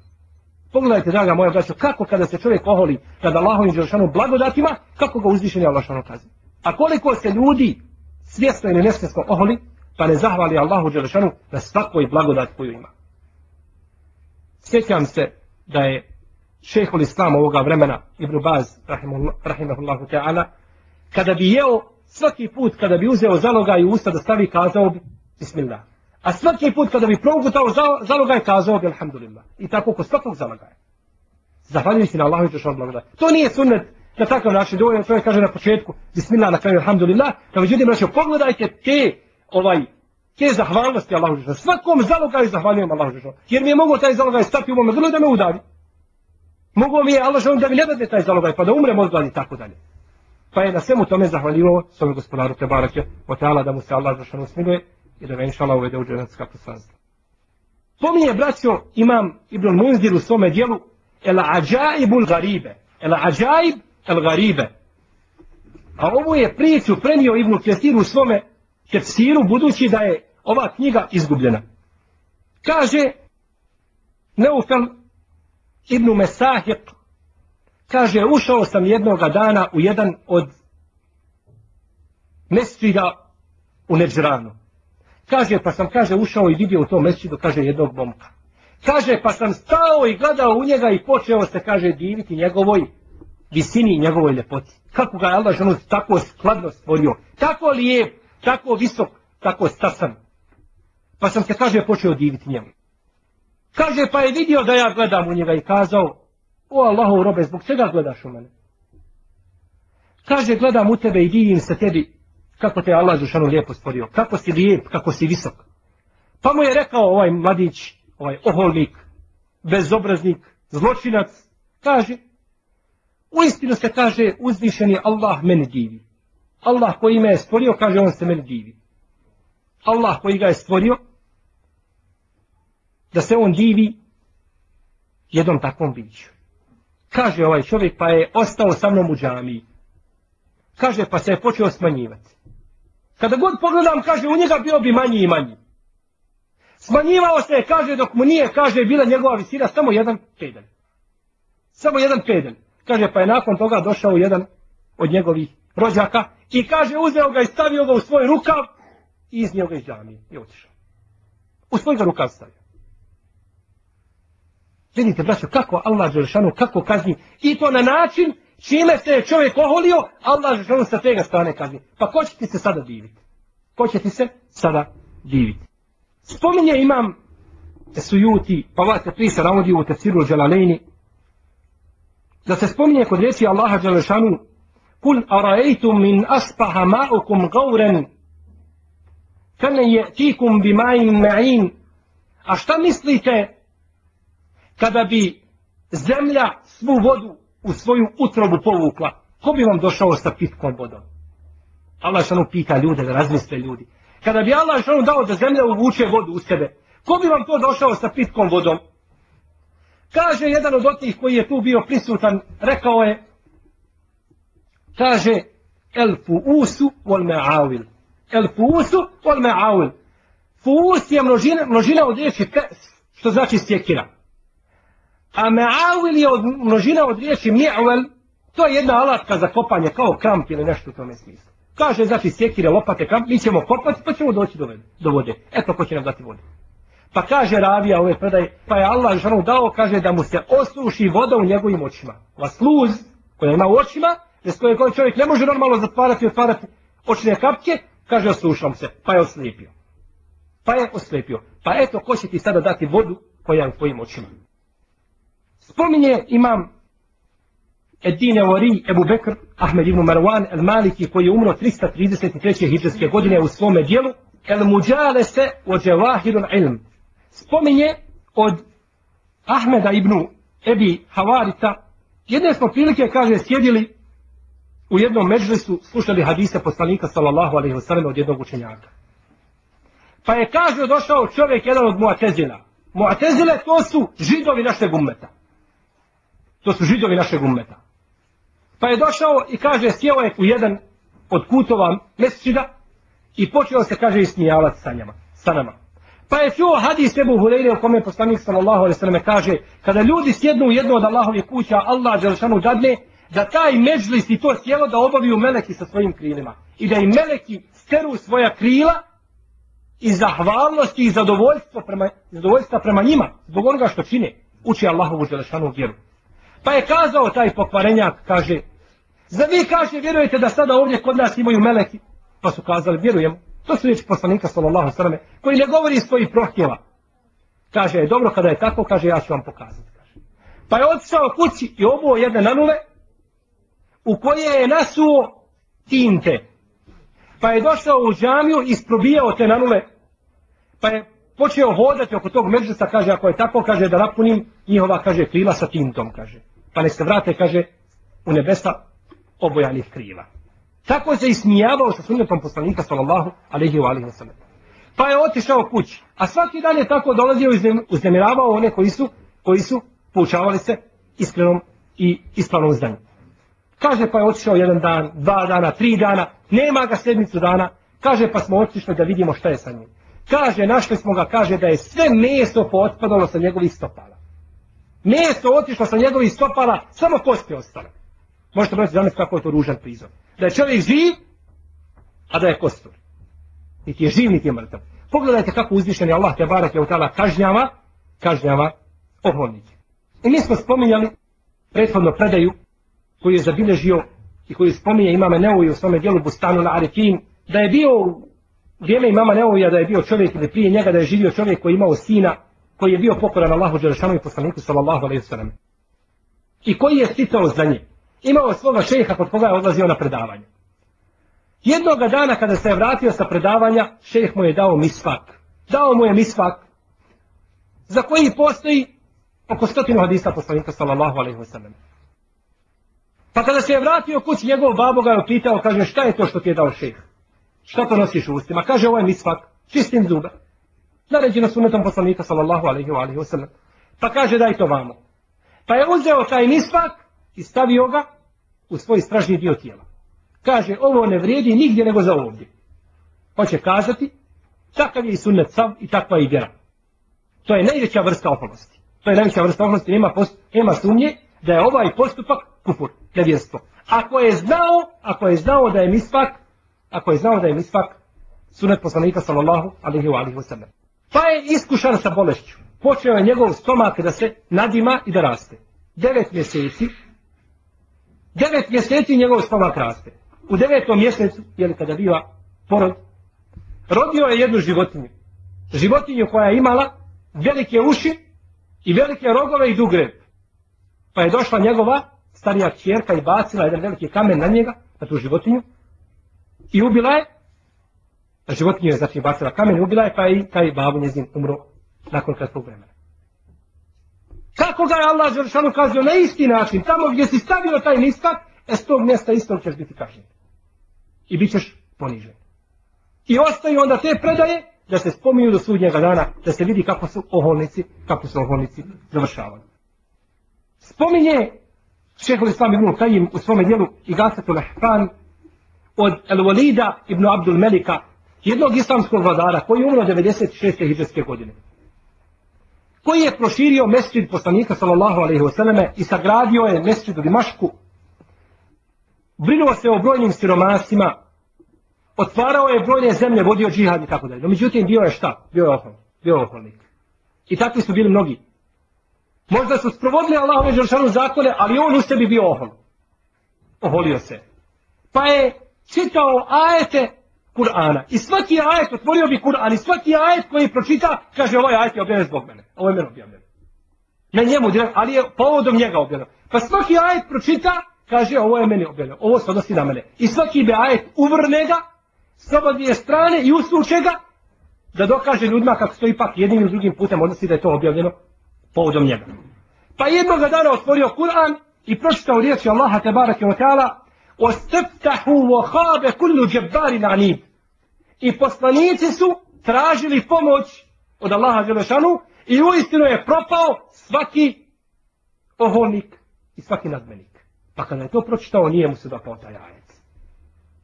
[SPEAKER 1] Pogledajte, draga moja braćo, kako kada se čovjek oholi kada Allahovim Đelšanu blagodatima, kako ga uzvišenje Allah šano kazi. A koliko se ljudi svjesno ili nesvjesno oholi, pa ne zahvali Allahu Đelšanu na svakoj blagodat koju ima. Sjećam se da je šehol islam ovoga vremena, Ibn Baz, rahimahullahu ta'ala, kada bi jeo, svaki put kada bi uzeo zalogaj i usta da stavi, kazao bi, bismillah. A svaki put kada bi progutao zalogaj, kazao bi, alhamdulillah. I tako kod svakog zalogaja. Zahvaljujem se na Allahu i Žešan blagodat. To nije sunnet na takav način, dovoljno čovjek kaže na početku, bismillah, na kraju, alhamdulillah, da međutim, znači, pogledajte te, ovaj, te zahvalnosti Allahu Žešan. Svakom zalogaju zahvaljujem Allahu Žešan. Jer mi je mogo taj zalogaj stati u mome grlu da me udavi. Mogu mi je Allah želim da mi ne dade taj zalogaj, pa da umrem od i tako dalje. Pa je na svemu tome zahvaljivo svome gospodaru Tebarake, o teala da mu se Allah zašan usmiluje i da ga inšala uvede u dženecka poslanstva. Pominje, braćo, imam Ibn Munzir u svome dijelu El Ađaibul Garibe. El Ađaib El Garibe. A ovo je priču prenio Ibn Kesir u svome tefsiru, budući da je ova knjiga izgubljena. Kaže, Neufel Ibn Mesahik kaže, ušao sam jednoga dana u jedan od mesčida u Neđranu. Kaže, pa sam, kaže, ušao i vidio u tom mesčidu, kaže, jednog momka. Kaže, pa sam stao i gledao u njega i počeo se, kaže, diviti njegovoj visini i njegovoj ljepoti. Kako ga je Allah ženu tako skladno stvorio. Tako lijep, tako visok, tako stasan. Pa sam se, kaže, počeo diviti njemu. Kaže, pa je vidio da ja gledam u njega i kazao, o Allahov robe, zbog čega gledaš u mene? Kaže, gledam u tebe i divim se tebi, kako te Allah Žešanu lijepo stvorio, kako si lijep, kako si visok. Pa mu je rekao ovaj mladić, ovaj oholnik, bezobraznik, zločinac, kaže, u istinu se kaže, uzvišeni Allah meni divi. Allah koji me je stvorio, kaže, on se meni divi. Allah koji ga je stvorio, da se on divi jednom takvom biću. Kaže ovaj čovjek, pa je ostao sa mnom u džamiji. Kaže, pa se je počeo smanjivati. Kada god pogledam, kaže, u njega bio bi manji i manji. Smanjivao se, kaže, dok mu nije, kaže, bila njegova visina samo jedan pedal. Samo jedan pedal. Kaže, pa je nakon toga došao jedan od njegovih rođaka i kaže, uzeo ga i stavio ga u svoj rukav i iznio ga iz džamije i otišao. U svoj ga rukav stavio. Vidite, braćo, kako Allah Đelšanu, kako kazni. I to na način čime se je čovjek oholio, Allah Đelšanu sa tega strane kazni. Pa ko će ti se sada diviti? Ko će ti se sada diviti? Spominje imam sujuti, pa vas se prisa navodi u tefsiru Đelalejni, da se spominje kod reći Allaha Đelešanu, kul arajtum min aspaha ma'ukum gauren, kane je tikum bi ma'in ma'in, a šta mislite kada bi zemlja svu vodu u svoju utrobu povukla, ko bi vam došao sa pitkom vodom? Allah šanu pita ljude, da razmisle ljudi. Kada bi Allah šanu dao da zemlja uvuče vodu u sebe, ko bi vam to došao sa pitkom vodom? Kaže jedan od otih koji je tu bio prisutan, rekao je, kaže, el fuusu wal me'awil. El fuusu wal me'awil. Fuus je množina, množina od riječi pes, što znači sjekira. A me'awil je od, množina od riječi mi'awel, to je jedna alatka za kopanje, kao kramp ili nešto u tome smislu. Kaže, znači sjekire, lopate, kramp, mi ćemo kopati, pa ćemo doći do, do vode. Eto, ko će nam dati vode. Pa kaže ravija ove predaje, pa je Allah žanu dao, kaže da mu se osuši voda u njegovim očima. Va sluz koja ima u očima, bez koje koji čovjek ne može normalno zatvarati i otvarati očne kapke, kaže osušam se, pa je oslijepio. Pa je oslijepio. Pa eto, ko će ti sada dati vodu koja je u tvojim očima. Spominje imam Edine Ori, Ebu Bekr, Ahmed ibn Marwan, El Maliki, koji je umro 333. hijđarske godine u svome dijelu, El Muđale se o Dževahirun ilm, spominje od Ahmeda ibn Ebi Havarita, jedne smo prilike, kaže, sjedili u jednom međlisu, slušali hadise poslanika, sallallahu alaihi wasallam, od jednog učenjaka. Pa je, kaže, došao čovjek, jedan od Muatezila. Muatezile, to su židovi našeg ummeta. To su židovi našeg ummeta. Pa je došao i kaže, sjeo je u jedan od kutova mesečida i počeo se, kaže, ismijavati sa njama, sa nama. Pa je čuo hadis Ebu Hureyre u kome poslanik sallallahu alaihi sallam kaže kada ljudi sjednu u jednu od Allahovih kuća Allah Đelšanu dadne da taj međlis i to sjelo da obaviju meleki sa svojim krilima i da im meleki steru svoja krila i zahvalnosti i zadovoljstva prema, zadovoljstva prema njima zbog onoga što čine uči Allahovu Đelšanu vjeru. Pa je kazao taj pokvarenjak, kaže, za vi kaže, vjerujete da sada ovdje kod nas imaju meleki? Pa su kazali, vjerujemo. To su riječi poslanika sallallahu sallam koji ne govori iz svojih prohtjeva. Kaže, je dobro kada je tako, kaže, ja ću vam pokazati. Kaže. Pa je otišao kući i obuo jedne nanule u koje je nasuo tinte. Pa je došao u džamiju i isprobijao te nanule. Pa je počeo hodati oko tog međusa, kaže, ako je tako, kaže, da napunim njihova, kaže, krila sa tintom, kaže. Pa ne se vrate, kaže, u nebesa obojanih krila. Tako se ismijavao sa sunnetom poslanika sallallahu alaihi wa alaihi wa sallam. Pa je otišao kući. A svaki dan je tako dolazio i uznemiravao one koji su, koji su poučavali se iskrenom i ispravnom znanju. Kaže pa je otišao jedan dan, dva dana, tri dana, nema ga sedmicu dana. Kaže pa smo otišli da vidimo šta je sa njim. Kaže, našli smo ga, kaže da je sve meso potpadalo sa njegovih stopala. Meso otišlo sa njegovih stopala, samo kosti ostale. Možete brati zamisliti kako je to ružan prizor. Da je čovjek živ, a da je kostur. Niti je živ, niti je mrtav. Pogledajte kako uzvišeni Allah te barak je u tala kažnjava, kažnjava oholnike. I mi smo spominjali prethodno predaju koju je zabilježio i koju spominje imame Neuvi u svome dijelu Bustanu na Arifin, da je bio u vrijeme imama Neuvija da je bio čovjek ili prije njega da je živio čovjek koji je imao sina koji je bio pokoran Allahu Đelešanu i poslaniku sallallahu alaihi sallam. I koji je sticao za njim. imao svoga šeha kod koga je odlazio na predavanje. Jednog dana kada se je vratio sa predavanja, šejh mu je dao misfak. Dao mu je misfak za koji postoji oko stotinu hadisa poslanika sallallahu alaihi wa sallam. Pa kada se je vratio kući, njegov babo ga je upitao, kaže, šta je to što ti je dao šejh? Šta to nosiš u ustima? Kaže, ovo je misfak, čistim zube. Naređeno sunetom poslanika sallallahu alaihi wa sallam. Pa kaže, daj to vamo. Pa je uzeo taj misvak i stavio ga u svoj stražni dio tijela. Kaže, ovo ne vrijedi nigdje nego za ovdje. Pa Hoće kazati, takav je i sunnet sav i takva je i vjera. To je najveća vrsta oholosti. To je najveća vrsta oholosti, nema, post, nema sumnje da je ovaj postupak kufur, nevjerstvo. Ako je znao, ako je znao da je misvak, ako je znao da je misvak sunnet poslanika sallallahu alaihi wa alaihi wa sallam. Pa je iskušan sa bolešću. Počeo je njegov stomak da se nadima i da raste. Devet mjeseci. Devet mjeseci njegov stomak raste. U devetom mjesecu, jel kada biva porod, rodio je jednu životinju. Životinju koja je imala velike uši i velike rogove i dug rep. Pa je došla njegova starija čjerka i bacila jedan veliki kamen na njega, na tu životinju, i ubila je, životinju je znači bacila kamen i ubila je, pa je i taj babu njezin umro nakon kratkog vremena. Kako ga je Allah Đeršanu kazio na isti način, tamo gdje si stavio taj niskak, e s tog mjesta istog ćeš biti kažnjen. I bit ćeš ponižen. I ostaju onda te predaje, da se spominju do sudnjega dana, da se vidi kako su oholnici, kako su oholnici završavali. Spominje šehol Islam ibn Kajim u svome dijelu Igasatu Lehfan od El-Walida ibn Abdul Melika, jednog islamskog vladara koji je umro 96. hijđarske godine. Koji je proširio mesčid poslanika sallallahu alaihi wasallam i sagradio je mesčid u Dimašku. Brinuo se o brojnim siromasima, otvarao je brojne zemlje, vodio džihad i tako dalje. No, međutim, bio je šta? Bio je oholnik. Bio je oholnik. I takvi su bili mnogi. Možda su sprovodili Allahove žršanu zakone, ali on u sebi bio ohol. Oholio se. Pa je čitao ajete Kur'ana. I svaki ajet, otvorio bi Kur'an, i svaki ajet koji pročita, kaže ovaj ajet je objavljen zbog mene. Ovo je mene objavljen. Ne njemu, ali je povodom njega objavljeno. Pa svaki ajet pročita, kaže ovo je meni objavljeno. Ovo se odnosi na mene. I svaki bi ajet uvrne ga, s oba dvije strane i usluče ga, da dokaže ljudima kako stoji ipak jednim i drugim putem odnosi da je to objavljeno povodom njega. Pa jednog dana otvorio Kur'an i pročitao riječi Allaha te barake wa ta'ala وَسْتَبْتَحُوا وَحَابَ كُلُّ جَبَّارِ نَعْنِيمُ I poslanici su tražili pomoć od Allaha Želešanu i uistinu je propao svaki oholnik i svaki nadmenik. Pa kada je to pročitao, nije mu se dopao taj ajec.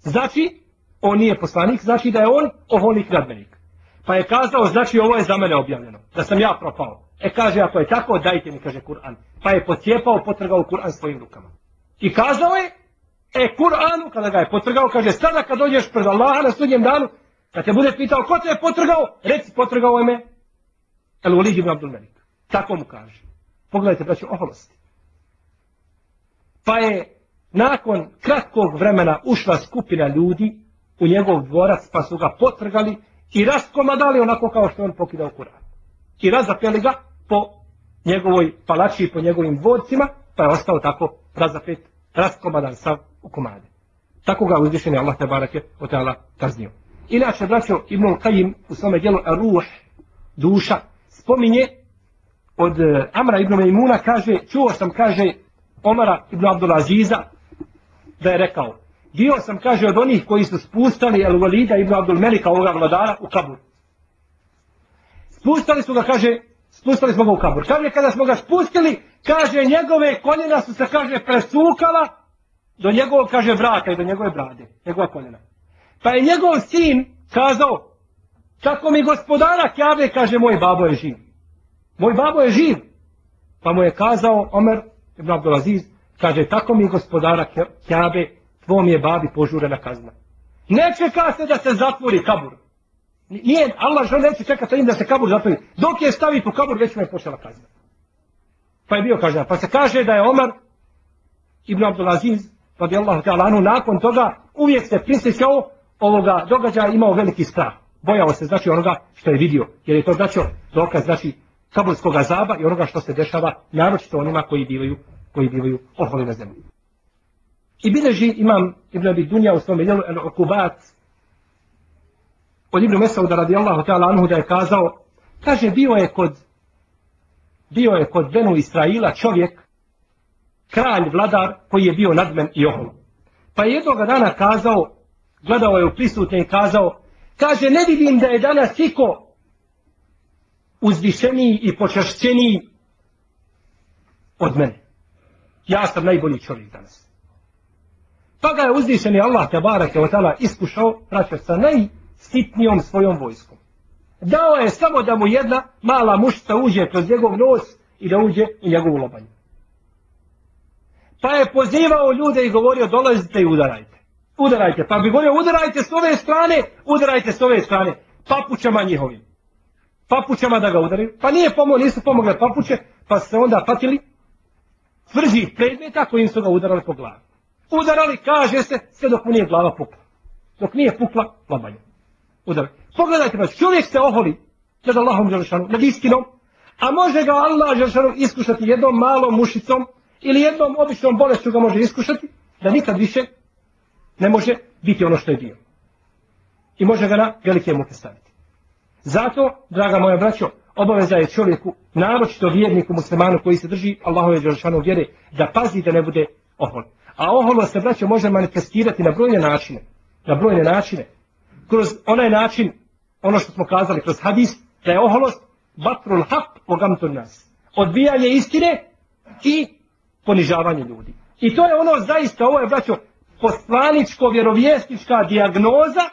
[SPEAKER 1] Znači, on nije poslanik, znači da je on oholnik nadmenik. Pa je kazao, znači ovo je za mene objavljeno, da sam ja propao. E kaže, ako je tako, dajte mi, kaže Kur'an. Pa je pocijepao, potrgao Kur'an svojim rukama. I kazao je, e Kur'anu, kada ga je potrgao, kaže, sada kad dođeš pred Allaha na sudnjem danu, kad te bude pitao, ko te je potrgao, reci, potrgao je me, El Walid ibn Abdul Malik. Tako mu kaže. Pogledajte, braću, oholosti. Pa je nakon kratkog vremena ušla skupina ljudi u njegov dvorac, pa su ga potrgali i raskomadali onako kao što on pokidao Kur'an. I razapeli ga po njegovoj palači i po njegovim dvorcima, pa je ostao tako razapet, raskomadan sav u komade. Tako ga uzvišeni Allah te barake o teala kaznio. Inače, braćo Ibn Qajim u svome dijelu Ruh, duša, spominje od e, Amra Ibn Mejmuna, kaže, čuo sam, kaže, Omara Ibn Abdulaziza, da je rekao, bio sam, kaže, od onih koji su spustali El Walida Ibn Abdul Melika, ovoga vladara, u kabur. Spustali su ga, kaže, spustali smo ga u kabur. Kaže, kada smo ga spustili, kaže, njegove koljena su se, kaže, presukala do njegovog, kaže, vrata i do njegove brade. Njegova koljena. Pa je njegov sin kazao, kako mi gospodara Kjabe, kaže, moj babo je živ. Moj babo je živ. Pa mu je kazao Omer ibn Abdulaziz, kaže, tako mi gospodara Kjabe, tvom je babi požurena kazna. Ne čeka se da se zatvori kabur. Nije, Allah žele neće čekati im da se kabur zatvori. Dok je stavi po kabur, već mu je počela kazna. Pa je bio kažnjen. Pa se kaže da je Omar ibn Abdulaziz, radijallahu ta'ala ta'ala, nakon toga uvijek se prisjećao ovoga događaja imao veliki strah. Bojao se znači onoga što je vidio. Jer je to znači dokaz znači kaburskog azaba i onoga što se dešava naročito onima koji bivaju, koji bivaju oholi na zemlji. I bileži imam Ibn Abi Dunja u svom dijelu El Okubat od Ibn Mesauda radijallahu ta'ala anhu da je kazao kaže bio je kod bio je kod Benu Israila čovjek kralj, vladar koji je bio nadmen i ohol. Pa je jednoga dana kazao gledao je u prisutne i kazao kaže ne vidim da je danas iko uzvišeniji i počašćeniji od mene. Ja sam najbolji čovjek danas. Pa ga je uzvišeni Allah te barake od tala iskušao, praća sa najsitnijom svojom vojskom. Dao je samo da mu jedna mala mušta uđe kroz njegov nos i da uđe u njegovu lobanju. Pa je pozivao ljude i govorio dolazite i udarajte. Udarajte. Pa bi govorio udarajte s ove strane, udarajte s ove strane. Papućama njihovim. papućama da ga udaraju. Pa nije pomogli, nisu pomogle papuće, pa se onda patili tvrđih predmeta kojim su ga udarali po glavi. Udarali, kaže se, sve dok mu nije glava pukla. Dok nije pukla, labanje. Udarali. Pogledajte vas, čovjek se oholi pred Allahom Đelešanu, nad istinom, a može ga Allah Đelešanu iskušati jednom malom mušicom ili jednom običnom bolešću ga može iskušati, da nikad više ne može biti ono što je bio. I može ga na velike muke staviti. Zato, draga moja braćo, obaveza je čovjeku, naročito vjerniku muslimanu koji se drži Allahove Đelešanu vjere, da pazi da ne bude ohol. A oholo se, braćo, može manifestirati na brojne načine. Na brojne načine. Kroz onaj način, ono što smo kazali kroz hadis, da je oholost batrul haq ogamtun nas. Odbijanje istine i ponižavanje ljudi. I to je ono zaista, ovo je, braćo, poslaničko-vjerovjesnička diagnoza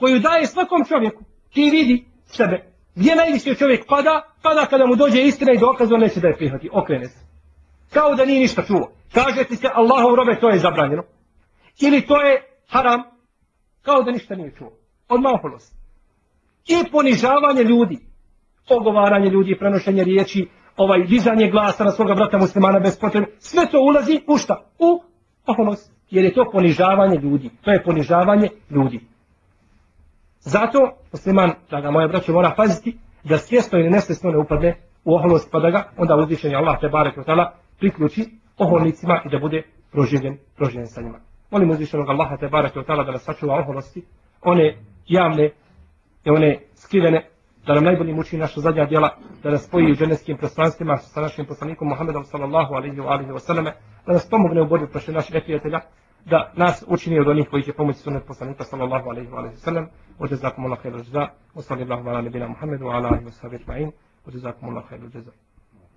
[SPEAKER 1] koju daje svakom čovjeku. Ti vidi sebe. Gdje najviše čovjek pada? Pada kada mu dođe istina i dokaz, on neće da je prihvati. Okrene se. Kao da nije ništa čuo. Kaže ti se Allahov robe, to je zabranjeno. Ili to je haram. Kao da ništa nije čuo. Odmah oholost. I ponižavanje ljudi. Ogovaranje ljudi, prenošenje riječi, ovaj dizanje glasa na svoga brata muslimana bez potrebe. Sve to ulazi u šta? U oholost. Jer je to ponižavanje ljudi. To je ponižavanje ljudi. Zato, musliman, da ga moja braća mora paziti, da svjesno ili nesvjesno ne upadne u oholost, pa da ga onda uzvišenje Allah te barek tala priključi oholnicima i da bude proživljen, proživljen sa njima. Molim uzvišenog Allaha te barek tala da nas sačuva oholosti, one javne i one skrivene, da nam najbolji muči naša zadnja djela, da nas spoji u dženevskim prostranstvima sa našim poslanikom Muhammedom sallallahu alaihi wa alihi wa sallame, da nas pomogne u borbi prošle naših neprijatelja, da nas učini od onih koji će pomoći sunet poslanika sallallahu alaihi wa alihi wa sallam, wa jazakum Allah khairu jaza, wa sallallahu ala nabina Muhammedu wa ala alihi wa sahbihi ajma'in, wa jazakum Allah khairu jaza.